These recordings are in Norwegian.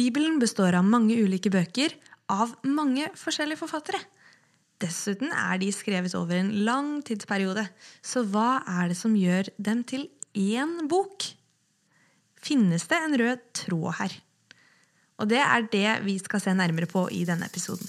Bibelen består av mange ulike bøker av mange forskjellige forfattere. Dessuten er de skrevet over en lang tidsperiode, så hva er det som gjør dem til én bok? Finnes det en rød tråd her? Og det er det vi skal se nærmere på i denne episoden.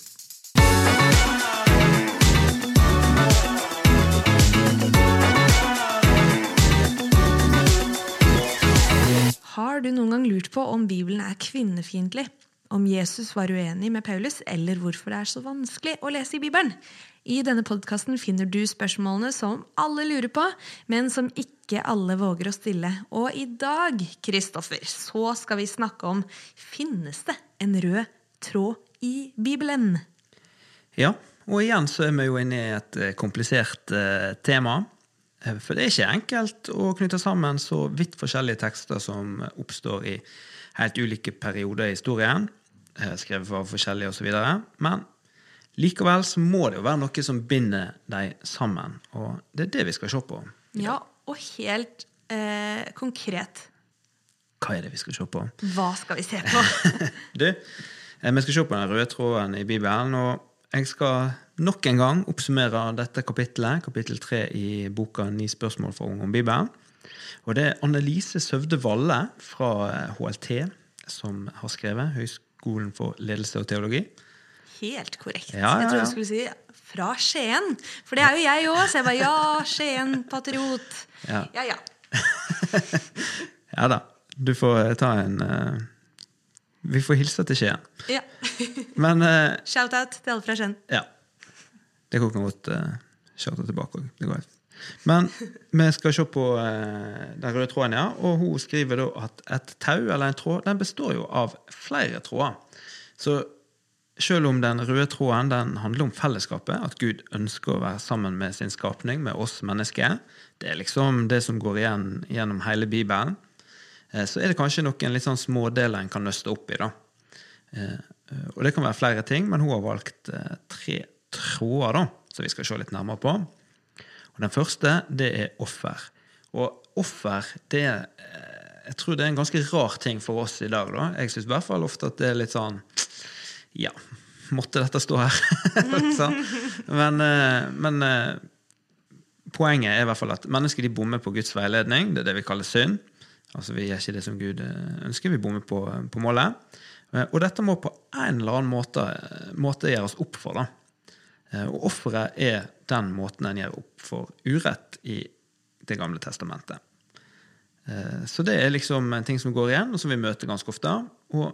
Har du noen gang lurt på om Bibelen er kvinnefiendtlig? Om Jesus var uenig med Paulus, eller hvorfor det er så vanskelig å lese i Bibelen? I denne podkasten finner du spørsmålene som alle lurer på, men som ikke alle våger å stille. Og i dag, Kristoffer, så skal vi snakke om finnes det en rød tråd i Bibelen? Ja, og igjen så er vi jo inne i et eh, komplisert eh, tema. Eh, for det er ikke enkelt å knytte sammen så vidt forskjellige tekster som oppstår i helt ulike perioder i historien, eh, skrevet av forskjellige osv. Men likevel så må det jo være noe som binder dem sammen, og det er det vi skal se på. Ja, og helt eh, konkret Hva er det vi skal se på? Hva skal vi se på? du, eh, vi skal se på den røde tråden i Bibelen, og jeg skal nok en gang oppsummere dette kapittelet, kapittel tre i boka Ni spørsmål for unge om Bibelen. Og det er Annelise Søvde Valle fra HLT som har skrevet. Høgskolen for ledelse og teologi. Helt korrekt. Ja, ja, ja. Jeg trodde du skulle si fra Skien. For det er jo jeg òg, så jeg bare ja, Skien, patriot. Ja. ja. ja. Da. Du får ta en uh, Vi får hilse til Skien. ja. Men uh, Shout-out til alle fra Skien. Ja. Det kan godt uh, kjøre tilbake òg. Det går helt. Men vi skal se på uh, den røde tråden, ja. Og hun skriver da at et tau eller en tråd den består jo av flere tråder. Så selv om den røde tråden den handler om fellesskapet, at Gud ønsker å være sammen med sin skapning, med oss mennesker, det er liksom det som går igjen gjennom hele Bibelen, så er det kanskje noen litt sånn smådeler en kan nøste opp i. da. Uh, og det kan være flere ting, men hun har valgt tre tråder da, som vi skal se litt nærmere på. Og Den første det er offer. Og offer det er, jeg tror det er en ganske rar ting for oss i dag. da. Jeg syns i hvert fall ofte at det er litt sånn Ja, måtte dette stå her? men, men poenget er i hvert fall at mennesker de bommer på Guds veiledning. Det er det vi kaller synd. Altså Vi gjør ikke det som Gud ønsker, vi bommer på, på målet. Og dette må på en eller annen måte, måte gjøres opp for. da. Og offeret er den måten en gjør opp for urett i Det gamle testamentet. Så det er liksom en ting som går igjen, og som vi møter ganske ofte. Og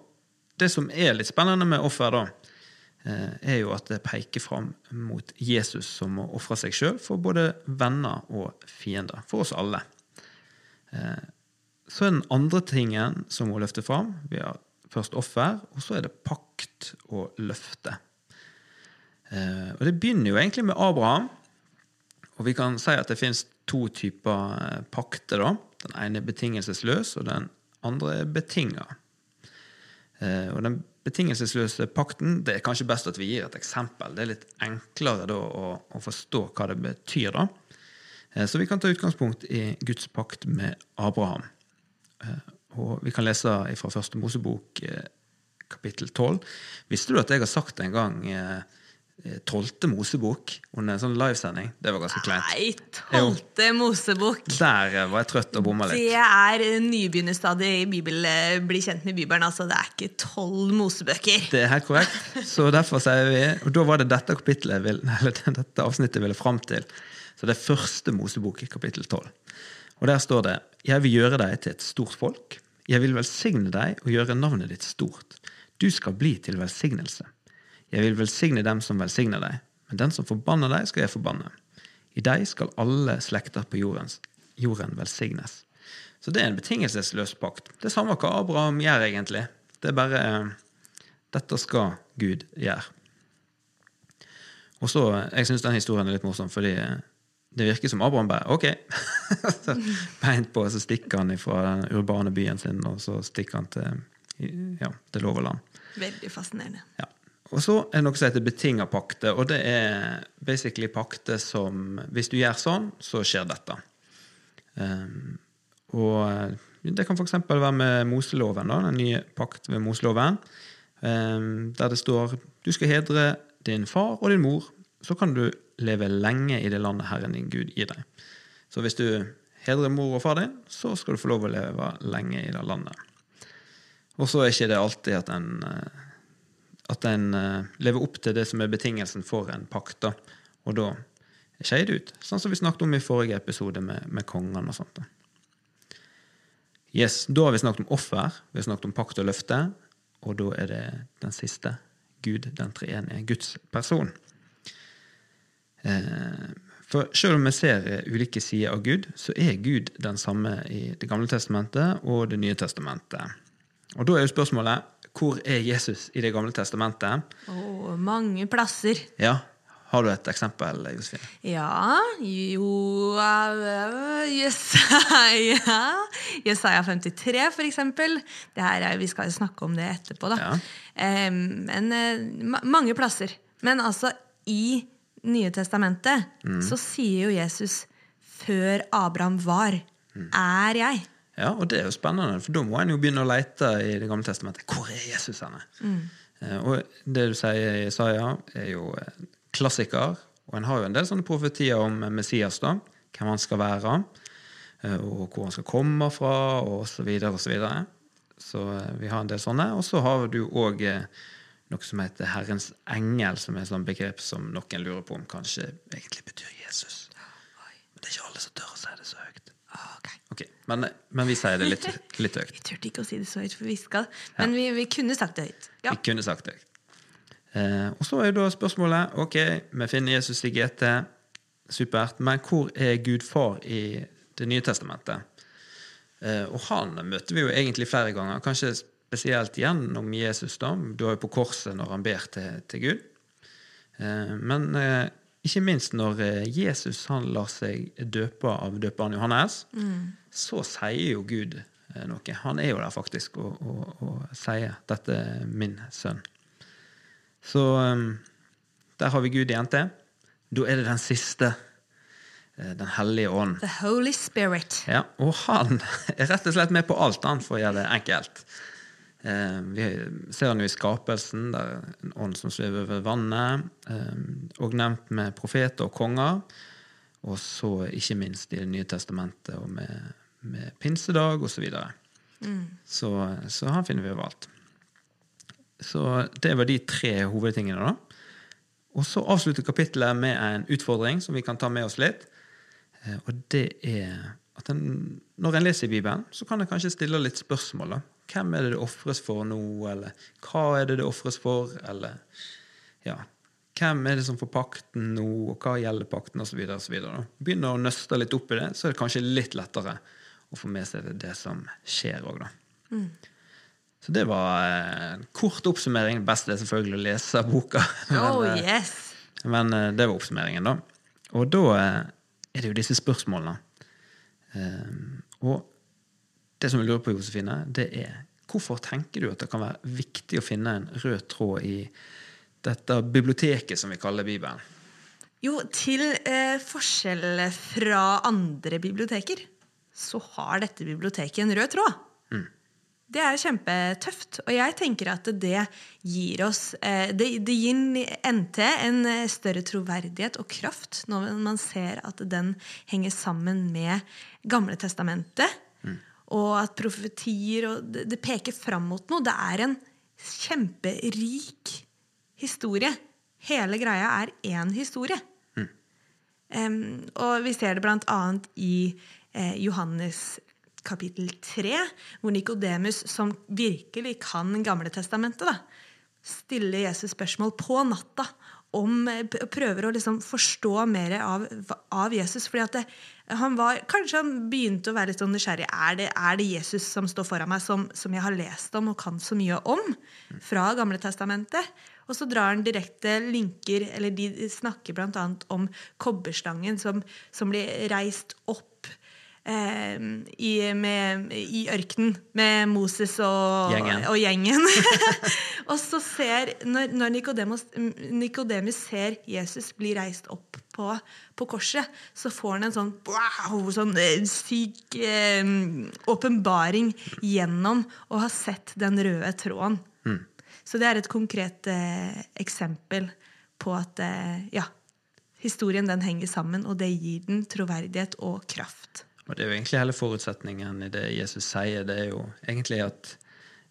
det som er litt spennende med offer, da, er jo at det peker fram mot Jesus som må ofre seg sjøl for både venner og fiender. For oss alle. Så er den andre tingen som må løfte fram Vi har først offer, og så er det pakt og løfte. Uh, og Det begynner jo egentlig med Abraham. Og vi kan si at det finnes to typer uh, pakter. da. Den ene er betingelsesløs, og den andre er betinga. Uh, og den betingelsesløse pakten det er kanskje best at vi gir et eksempel. Det er litt enklere da å, å forstå hva det betyr. da. så vi kan ta utgangspunkt i Guds pakt med Abraham. Og Vi kan lese fra første Mosebok kapittel 12. Visste du at jeg har sagt en gang? tolvte Mosebok under en sånn livesending. Det var ganske kleint. Nei, tolvte Mosebok. Der var jeg trøtt og bomma litt. Det er nybegynnerstadiet i Bibel, bli kjent med Bibelen. Altså, det er ikke tolv Mosebøker. Det er helt korrekt. Så derfor sier vi Og da var det dette kapittelet eller dette avsnittet ville fram til. Så det er første Mosebok, kapittel tolv. Og der står det Jeg vil gjøre deg til et stort folk. Jeg vil velsigne deg og gjøre navnet ditt stort. Du skal bli til velsignelse. Jeg vil velsigne dem som velsigner deg, men den som forbanner deg, skal jeg forbanne. I deg skal alle slekter på jordens, jorden velsignes. Så det er en betingelsesløs pakt. Det samme hva Abraham gjør, egentlig. Det er bare Dette skal Gud gjøre. Og så, Jeg syns den historien er litt morsom, fordi det virker som Abraham bare OK. Beint på, så stikker han fra den urbane byen sin, og så stikker han til ja, det loverland. Veldig fascinerende. Ja. Og så er det noe som heter betinga pakte, og det er basically pakte som Hvis du gjør sånn, så skjer dette. Um, og Det kan f.eks. være med Moseloven, da, den nye pakt ved Moseloven, um, der det står du skal hedre din far og din mor, så kan du leve lenge i det landet Herren din Gud gir deg. Så hvis du hedrer mor og far din, så skal du få lov å leve lenge i det landet. Og så er ikke det alltid at en, eh, at en eh, lever opp til det som er betingelsen for en pakt, da. og da skeier det ut. Sånn som vi snakket om i forrige episode med, med kongene og sånt. Da. Yes, da har vi snakket om offer, vi har snakket om pakt og løfte, og da er det den siste, Gud, den treenige, Guds person. Eh, for selv om vi ser ulike sider av Gud, så er Gud den samme i Det gamle testamentet og Det nye testamentet. Og da er jo spørsmålet hvor er Jesus i Det gamle testamentet? Oh, mange plasser. Ja, har du et eksempel, Josefine? Ja Jo Jesaja Jesaja 53, for eksempel. Det her er, vi skal snakke om det etterpå, da. Ja. Men eh, mange plasser. Men altså, i Nye testamentet mm. så sier jo Jesus 'før Abraham var, mm. er jeg'. Ja, og det er jo spennende, for da må en jo begynne å lete i Det gamle testamentet. Hvor er Jesus henne? Mm. Eh, og det du sier i Isaiah, er jo eh, klassiker. Og en har jo en del sånne profetier om Messias, da. Hvem han skal være, eh, og hvor han skal komme fra, og så videre og så videre. Så vi har en del sånne. Og så har du òg noe som heter Herrens engel, som er et sånt begrep som noen lurer på om kanskje egentlig betyr Jesus. Men det er ikke alle som tør å si det så høyt. Okay. Men, men, vi sier det litt, litt høyt. Vi turte ikke å si det så høyt, for vi skal. Men ja. vi, vi, kunne sagt det høyt. Ja. Vi kunne sagt det høyt. Eh, og så er da spørsmålet Ok, vi finner Jesus i GT. Supert. Men hvor er Gud far i Det nye testamentet? Eh, og han møter vi jo egentlig flere ganger. Kanskje spesielt gjennom Jesus. da, Du er jo på korset når han ber til, til Gud. Eh, men eh, ikke minst når eh, Jesus han lar seg døpe av døperen Johannes, mm. så sier jo Gud noe. Han er jo der faktisk og, og, og sier 'Dette er min sønn'. Så der har vi Gud igjen til. Da er det den siste. Den hellige ånd. The Holy Spirit. Ja, Og han er rett og slett med på alt, han, for å gjøre det enkelt. Eh, vi ser den jo i skapelsen, der en ånd som svever over vannet, eh, og nevnt med profeter og konger. Og så ikke minst i Det nye testamentet og med, med pinsedag osv. Så, videre. mm. så Så han finner vi overalt. Så det var de tre hovedtingene, da. Og så avslutter kapittelet med en utfordring som vi kan ta med oss litt. Eh, og det er at en, når en leser i Bibelen, så kan en kanskje stille litt spørsmål. da. Hvem er det det ofres for nå, eller hva er det det ofres for, eller ja, hvem er det som får pakten nå, og hva gjelder pakten, osv. Begynner å nøste litt opp i det, så er det kanskje litt lettere å få med seg det, som skjer òg, da. Mm. Så det var en kort oppsummering. Det er selvfølgelig å lese boka. Oh, men, eh, yes. men eh, det var oppsummeringen, da. Og da eh, er det jo disse spørsmålene. Og det som jeg lurer på, Josefine, det er hvorfor tenker du at det kan være viktig å finne en rød tråd i dette biblioteket som vi kaller Bibelen? Jo, til eh, forskjell fra andre biblioteker så har dette biblioteket en rød tråd. Mm. Det er kjempetøft. Og jeg tenker at det gir oss eh, det, det, gir NT en større troverdighet og kraft når man ser at den henger sammen med Gamle testamentet og at profetier og det, det peker fram mot noe. Det er en kjemperik historie. Hele greia er én historie. Mm. Um, og vi ser det blant annet i eh, Johannes kapittel 3, hvor Nikodemus, som virkelig kan Gamle testamentet, da, stiller Jesus spørsmål på natta om, eh, prøver å liksom forstå mer av, av Jesus. fordi at det, han var, Kanskje han begynte å være litt sånn nysgjerrig. Er det, er det Jesus som står foran meg, som, som, jeg har lest om og kan så mye om fra Gamle testamentet? Og så drar han direkte linker, eller de snakker bl.a. om kobberstangen som, som blir reist opp eh, i, med, i, ørkenen med Moses og gjengen. Og gjengen. og så ser, Når, når Nikodemus ser Jesus bli reist opp på, på korset, så får han en sånn wow, sånn syk syk eh, åpenbaring gjennom å ha sett den røde tråden. Så det er et konkret eh, eksempel på at eh, ja, historien den henger sammen, og det gir den troverdighet og kraft. Og det er jo egentlig hele forutsetningen i det Jesus sier. Det er jo egentlig at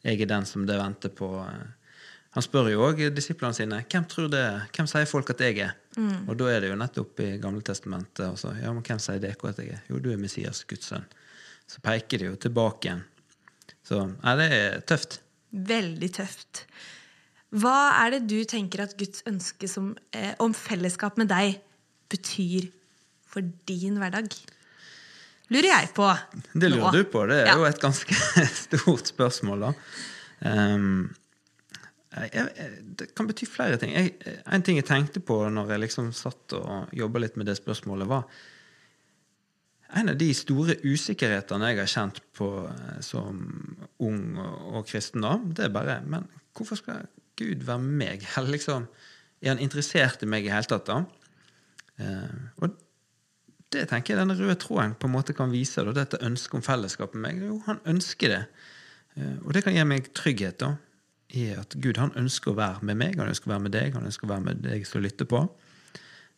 jeg er den som det venter på. Han spør jo òg disiplene sine hvem tror det, hvem sier folk at jeg er. Mm. Og da er det jo nettopp i Gamle Testamentet. Ja, men hvem sier dere at jeg er? Jo, du er Messias, Guds sønn. Så peker de jo tilbake igjen. Så ja, det er tøft. Veldig tøft. Hva er det du tenker at Guds ønske som, eh, om fellesskap med deg betyr for din hverdag? Lurer jeg på. Det lurer nå. du på. Det er ja. jo et ganske stort spørsmål, da. Um, jeg, jeg, det kan bety flere ting. Jeg, en ting jeg tenkte på når jeg liksom satt og jobba litt med det spørsmålet, var en av de store usikkerhetene jeg har kjent på eh, som ung og, og kristen, da, det er bare Men hvorfor skal Gud være meg? Liksom, er han interessert i meg i hele tatt, da? Eh, og det tenker jeg denne røde tråden på en måte kan vise. Da, dette ønsket om fellesskap med meg. Jo, han ønsker det. Eh, og det kan gi meg trygghet da, i at Gud han ønsker å være med meg, han ønsker å være med deg, han ønsker å være med deg som lytter på.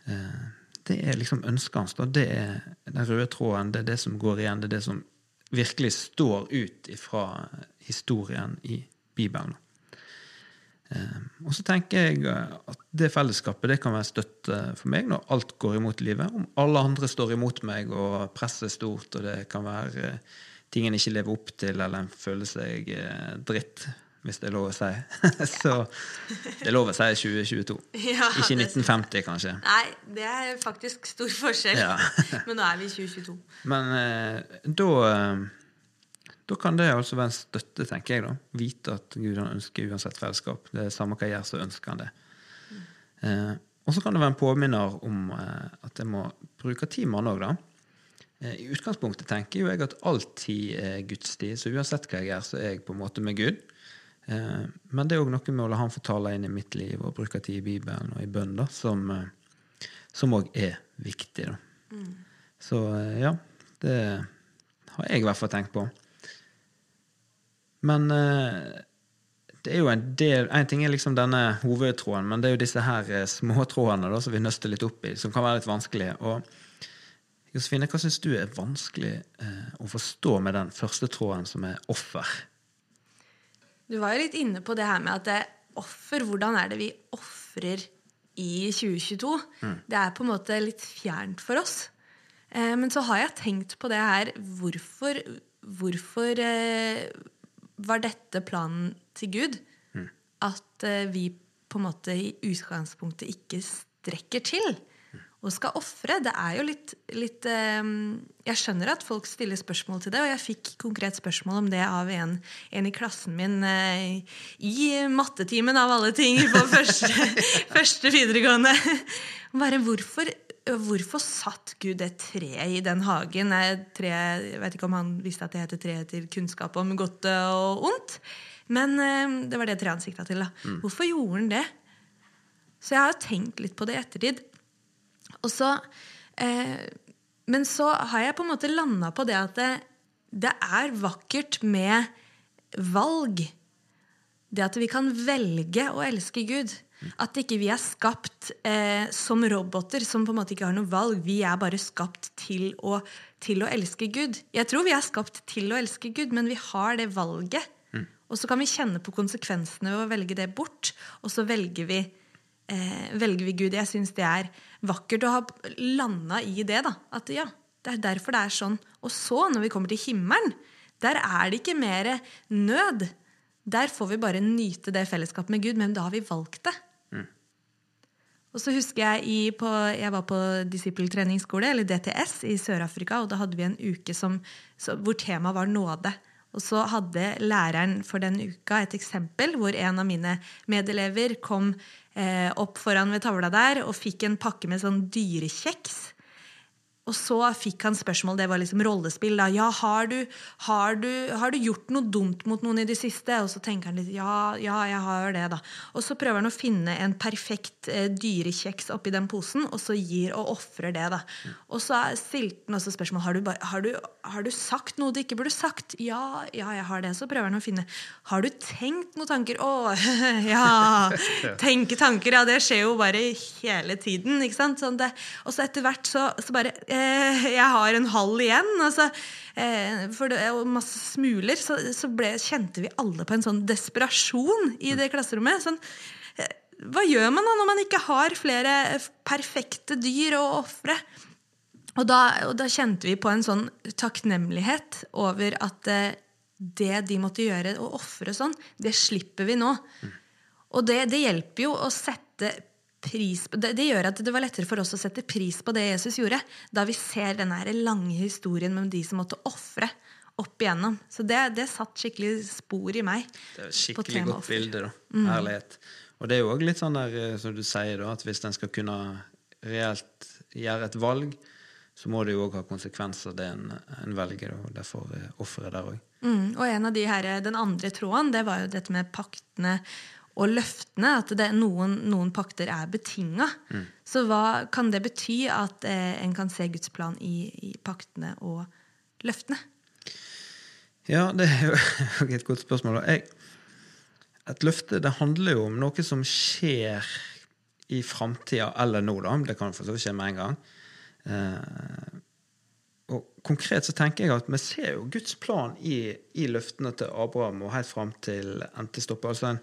Eh, det er liksom ønsket hans. da, Det er den røde tråden, det er det som går igjen, det er det som virkelig står ut fra historien i Bibelen. Ehm, og så tenker jeg eh, at det fellesskapet det kan være støtte for meg når alt går imot livet. Om alle andre står imot meg, og presset er stort, og det kan være eh, ting en ikke lever opp til, eller en føler seg eh, dritt, hvis det er lov å si. så det er lov å si 2022. Ja, ikke 1950, kanskje. Nei, det er faktisk stor forskjell. Ja. Men nå er vi i 2022. Men da da kan det altså være en støtte, tenker jeg. da. Vite at Gud han ønsker uansett fellesskap. Det er samme hva jeg gjør, så ønsker han det. Mm. Eh, og så kan det være en påminner om eh, at jeg må bruke tid med han òg, da. Eh, I utgangspunktet tenker jo jeg at all tid er Guds tid, så uansett hva jeg gjør, så er jeg på en måte med Gud. Eh, men det er òg noe med å la han få tale inn i mitt liv og bruke tid i Bibelen og i bønn, da, som òg eh, er viktig. da. Mm. Så eh, ja, det har jeg i hvert fall tenkt på. Men uh, det er jo en del En ting er liksom denne hovedtråden, men det er jo disse her uh, småtrådene da, som vi nøster litt opp i, som kan være litt vanskelige. Og Josefine, hva syns du er vanskelig uh, å forstå med den første tråden, som er offer? Du var jo litt inne på det her med at det er offer, hvordan er det vi ofrer i 2022? Mm. Det er på en måte litt fjernt for oss. men så har jeg tenkt på det her Hvorfor, hvorfor var dette planen til Gud? Mm. At uh, vi på en måte i utgangspunktet ikke strekker til og skal ofre. Det er jo litt, litt um, Jeg skjønner at folk stiller spørsmål til det, og jeg fikk konkret spørsmål om det av en, en i klassen min uh, i mattetimen, av alle ting, på første, første videregående. Bare hvorfor Hvorfor satt Gud det treet i den hagen? Tre, jeg vet ikke om han visste at det heter treet til kunnskap om godt og ondt. Men eh, det var det treet han sikta til. Mm. Hvorfor gjorde han det? Så jeg har tenkt litt på det i ettertid. Og så, eh, men så har jeg på en måte landa på det at det, det er vakkert med valg. Det at vi kan velge å elske Gud. At ikke vi er skapt eh, som roboter som på en måte ikke har noe valg. Vi er bare skapt til å, til å, elske Gud. Jeg tror vi er skapt til å elske Gud, men vi har det valget. Mm. Og så kan vi kjenne på konsekvensene ved å velge det bort, og så velger vi, eh, velger vi Gud. Jeg syns det er vakkert å ha landa i det. da, At ja, det er derfor det er sånn. Og så, når vi kommer til himmelen, der er det ikke mer nød. Der får vi bare nyte det fellesskapet med Gud, men da har vi valgt det. Og så husker Jeg i, på, jeg var på disippeltreningsskole, eller DTS, i Sør-Afrika. og Da hadde vi en uke som, hvor temaet var nåde. Og så hadde læreren for den uka et eksempel hvor en av mine medelever kom eh, opp foran ved tavla der og fikk en pakke med sånn dyrekjeks. Og så fikk han spørsmål, det var liksom rollespill. da, ja, har du, har, du, har du, gjort noe dumt mot noen i det siste? Og så tenker han litt ja, ja, jeg har det, da. Og så prøver han å finne en perfekt eh, dyrekjeks oppi den posen, og så gir og ofrer det. da. Og så stilte han også spørsmål har du, har, du, har du sagt noe du ikke burde sagt. Ja, ja, jeg har det. Så prøver han å finne har du tenkt noen tanker. Å, ja! Tenke tanker, ja, det skjer jo bare hele tiden. ikke sant? Sånn det, og så etter hvert så, så bare Jeg har en halv igjen. Altså, eh, for det, og masse smuler. Så, så ble, kjente vi alle på en sånn desperasjon i det klasserommet. sånn eh, hva gjør man da når man ikke har flere perfekte dyr å ofre? Og og da, kjente vi på en sånn takknemlighet over at eh, det de måtte gjøre, å ofre sånn, det slipper vi nå. Mm. Og det, det, hjelper jo å sette pris på det, det, gjør at det var lettere for oss å sette pris på det Jesus gjorde, da vi ser denne lange historien med de som måtte ofre opp igjennom. Så det, det, satt skikkelig spor i meg. Det er skikkelig godt bilde. da. Mm. Ærlighet. Og det er jo òg litt sånn der, eh, som du sier, da, at hvis en skal kunne reelt gjøre et valg, så må det jo òg ha konsekvenser, det en, en velger. Og derfor eh, offeret der òg. Mm, og en av de her, den andre tråden det var jo dette med paktene og løftene. At det, noen, noen, pakter er betinga. Mm. Så hva kan det bety at eh, en kan se Guds plan i, i, paktene og løftene? Ja, det er jo et godt spørsmål. Jeg, et løfte det handler jo om noe som skjer i framtida eller nå. da, Det kan for så vidt skje med en gang. Eh, og Konkret så tenker jeg at vi ser jo Guds plan i, i løftene til Abraham og helt fram til entestoppet. Altså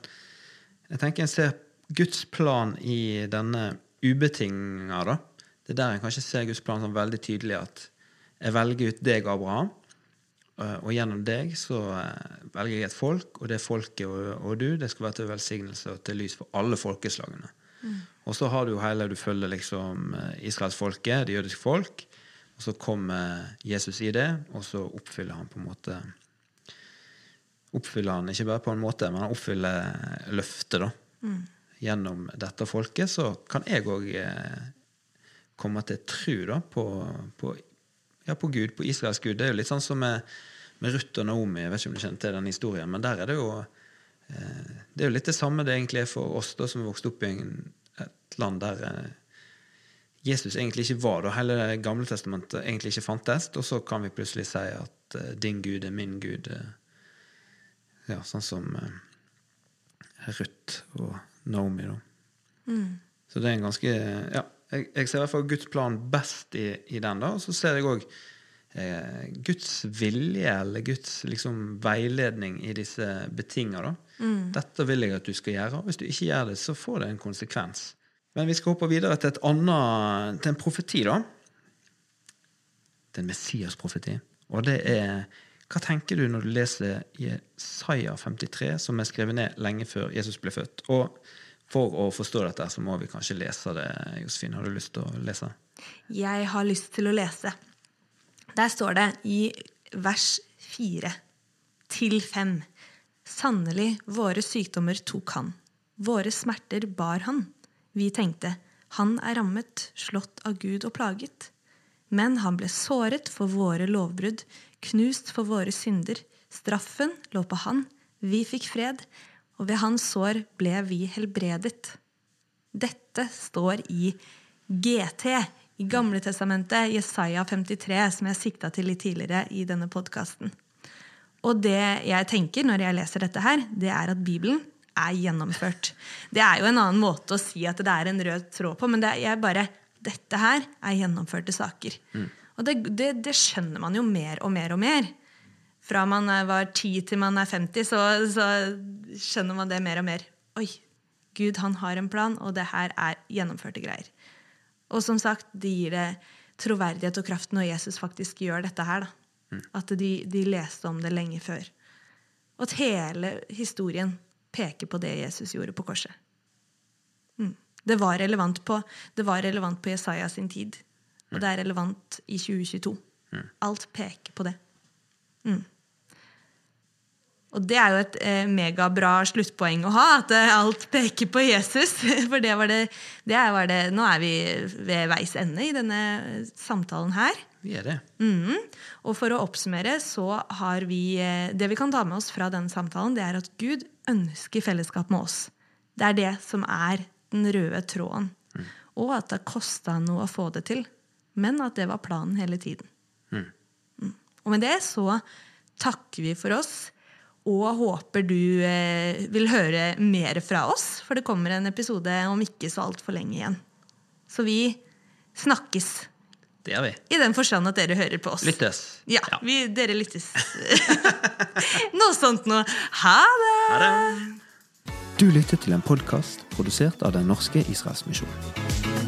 jeg tenker en ser Guds plan i denne ubetinga. da. Det er der en kanskje ser Guds plan sånn veldig tydelig. At jeg velger ut deg, Abraham, eh, og gjennom deg så eh, velger jeg et folk, og det folket og, og du det skal være til velsignelse og til lys for alle folkeslagene. Mm. Og så har du hele Du følger liksom eh, israelsfolket, det jødiske folk. Og så kommer Jesus i det, og så oppfyller han på en måte Oppfyller han ikke bare på en måte, men han oppfyller løftet, da. Mm. Gjennom dette folket så kan jeg òg eh, komme til tro da, på, på, ja, på Gud, på Israels Gud. Det er jo litt sånn som med, med Ruth og Naomi. Jeg vet ikke om du kjenner til den historien, men der er det jo eh, Det er jo litt det samme det egentlig er for oss da, som vokst opp i en, et land der eh, Jesus egentlig ikke var da. Hele Det gamle testamentet egentlig ikke fantes. Og så kan vi plutselig si at uh, din Gud er min Gud. Uh, ja, sånn som uh, Ruth og Naomi, da. Mm. Så det er en ganske Ja, jeg, jeg ser i hvert fall Guds plan best i, i den, da. Og så ser jeg òg Guds vilje, eller Guds liksom, veiledning i disse betinga. Mm. Dette vil jeg at du skal gjøre. Hvis du ikke gjør det, så får det en konsekvens. Men vi skal hoppe videre til, annet, til en profeti, da. Det er en Messias-profeti. Og det er Hva tenker du når du leser Jesaja 53, som er skrevet ned lenge før Jesus ble født? Og for å forstå dette, så må vi kanskje lese det. Josefin, har du lyst til å lese? Jeg har lyst til å lese. Der står det i vers 4 til 5. Sannelig, våre sykdommer tok han. Våre smerter bar han. Vi tenkte han er rammet, slått av Gud og plaget. Men han ble såret for våre lovbrudd, knust for våre synder. Straffen lå på han, vi fikk fred, og ved hans sår ble vi helbredet. Dette står i GT, i Gamle Testamentet, Jesaja 53, som jeg sikta til litt tidligere i denne podkasten. Og det jeg tenker når jeg leser dette her, det er at Bibelen er gjennomført. Det er jo en annen måte å si at det er en rød tråd på, men det er bare dette her er gjennomførte saker. Mm. Og det, det, det, skjønner man jo mer og mer og mer. Fra man var 10 til man er 50, så, så skjønner man det mer og mer. Oi, Gud han har en plan, og det her er gjennomførte greier. Og som sagt, det gir det troverdighet og kraft når Jesus faktisk gjør dette her. Mm. At de, de leste om det lenge før. Og at hele historien peker på det Jesus gjorde på korset. Det, var relevant på, det var relevant på Jesaja sin tid. Og det er relevant i 2022. Mm. Alt peker på det. Mm. Og det er jo et eh, megabra sluttpoeng å ha, at eh, alt peker på Jesus. For det var det, det var det Nå er vi ved veis ende i denne samtalen her. Vi er det. Mm. Og for å oppsummere så har vi eh, Det vi kan ta med oss fra denne samtalen, det er at Gud ønsker fellesskap med oss. Det er det som er den røde tråden. Og at det kosta noe å få det til. Men at det var planen hele tiden. Mm. Og med det så takker vi for oss. Og håper du eh, vil høre mer fra oss, for det kommer en episode om ikke så altfor lenge igjen. Så vi snakkes. Det gjør vi. I den forstand at dere hører på oss. Lyttes. Ja, Vi, dere lyttes. Noe sånt noe. Ha det! Ha det. Du lytter til en podkast produsert av Den norske Israelsmisjon.